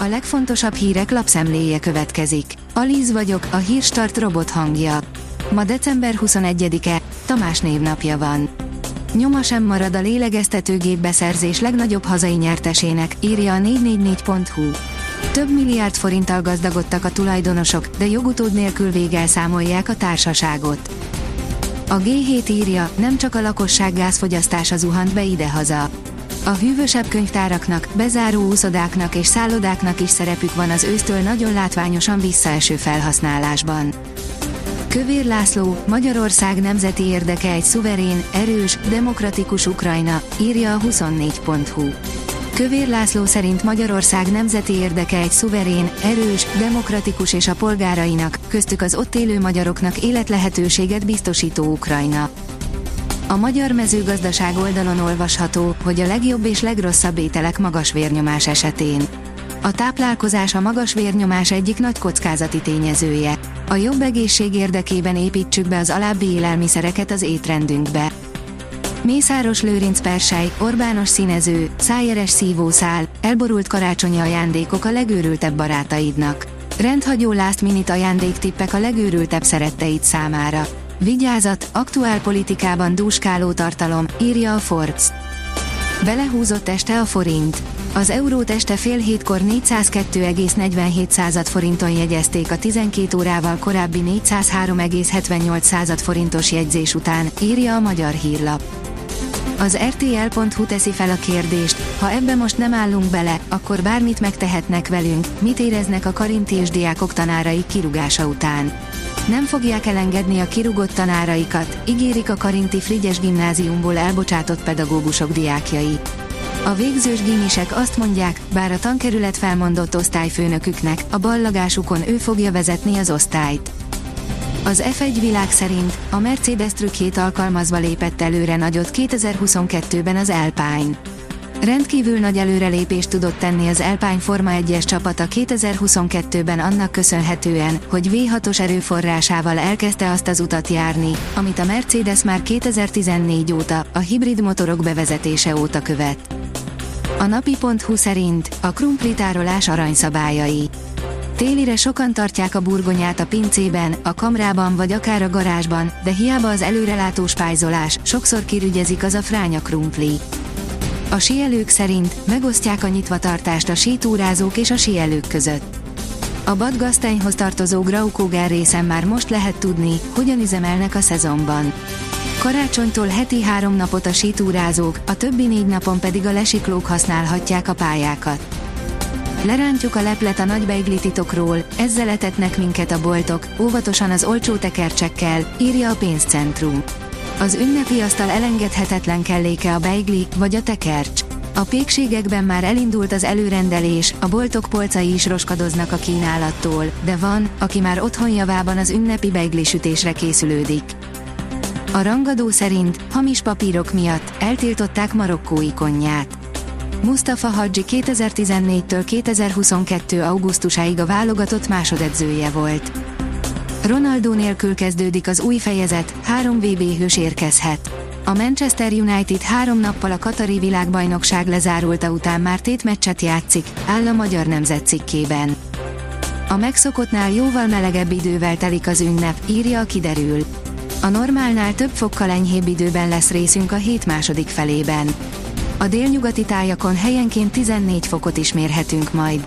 A legfontosabb hírek lapszemléje következik. Alíz vagyok, a hírstart robot hangja. Ma december 21-e, Tamás névnapja van. Nyoma sem marad a lélegeztetőgép beszerzés legnagyobb hazai nyertesének, írja a 444.hu. Több milliárd forinttal gazdagodtak a tulajdonosok, de jogutód nélkül végelszámolják a társaságot. A G7 írja, nem csak a lakosság gázfogyasztása zuhant be idehaza. A hűvösebb könyvtáraknak, bezáró úszodáknak és szállodáknak is szerepük van az ősztől nagyon látványosan visszaeső felhasználásban. Kövér László, Magyarország nemzeti érdeke egy szuverén, erős, demokratikus Ukrajna, írja a 24.hu. Kövér László szerint Magyarország nemzeti érdeke egy szuverén, erős, demokratikus és a polgárainak, köztük az ott élő magyaroknak életlehetőséget biztosító Ukrajna. A magyar mezőgazdaság oldalon olvasható, hogy a legjobb és legrosszabb ételek magas vérnyomás esetén. A táplálkozás a magas vérnyomás egyik nagy kockázati tényezője. A jobb egészség érdekében építsük be az alábbi élelmiszereket az étrendünkbe. Mészáros Lőrinc persely, Orbános színező, szájeres szívószál, elborult karácsonyi ajándékok a legőrültebb barátaidnak. Rendhagyó last minute ajándéktippek a legőrültebb szeretteid számára. Vigyázat, aktuál politikában dúskáló tartalom, írja a Forbes. Belehúzott este a forint. Az eurót este fél hétkor 402,47 forinton jegyezték a 12 órával korábbi 403,78 forintos jegyzés után, írja a magyar hírlap. Az RTL.hu teszi fel a kérdést, ha ebbe most nem állunk bele, akkor bármit megtehetnek velünk, mit éreznek a karinti és diákok tanárai kirugása után. Nem fogják elengedni a kirugott tanáraikat, ígérik a Karinti Frigyes gimnáziumból elbocsátott pedagógusok diákjai. A végzős gimisek azt mondják, bár a tankerület felmondott osztályfőnöküknek, a ballagásukon ő fogja vezetni az osztályt. Az F1 világ szerint a Mercedes trükkjét alkalmazva lépett előre nagyot 2022-ben az Alpine. Rendkívül nagy előrelépést tudott tenni az Alpine Forma 1-es csapata 2022-ben annak köszönhetően, hogy V6-os erőforrásával elkezdte azt az utat járni, amit a Mercedes már 2014 óta, a hibrid motorok bevezetése óta követ. A napi.hu szerint a krumplitárolás aranyszabályai. Télire sokan tartják a burgonyát a pincében, a kamrában vagy akár a garázsban, de hiába az előrelátó spájzolás, sokszor kirügyezik az a fránya krumpli. A sielők szerint megosztják a nyitvatartást a sítúrázók és a sielők között. A Badgasztenyhoz tartozó Graukógár részen már most lehet tudni, hogyan üzemelnek a szezonban. Karácsonytól heti három napot a sítúrázók, a többi négy napon pedig a lesiklók használhatják a pályákat. Lerántjuk a leplet a nagy beigli titokról, ezzel etetnek minket a boltok, óvatosan az olcsó tekercsekkel, írja a pénzcentrum. Az ünnepi asztal elengedhetetlen kelléke a beigli vagy a tekercs. A pékségekben már elindult az előrendelés, a boltok polcai is roskadoznak a kínálattól, de van, aki már otthon javában az ünnepi beigli sütésre készülődik. A rangadó szerint hamis papírok miatt eltiltották marokkói konnyát. Mustafa Hadji 2014-től 2022. augusztusáig a válogatott másodedzője volt. Ronaldo nélkül kezdődik az új fejezet, három VB hős érkezhet. A Manchester United három nappal a Katari világbajnokság lezárulta után már tét meccset játszik, áll a magyar nemzet cikkében. A megszokottnál jóval melegebb idővel telik az ünnep, írja a kiderül. A normálnál több fokkal enyhébb időben lesz részünk a hét második felében. A délnyugati tájakon helyenként 14 fokot is mérhetünk majd.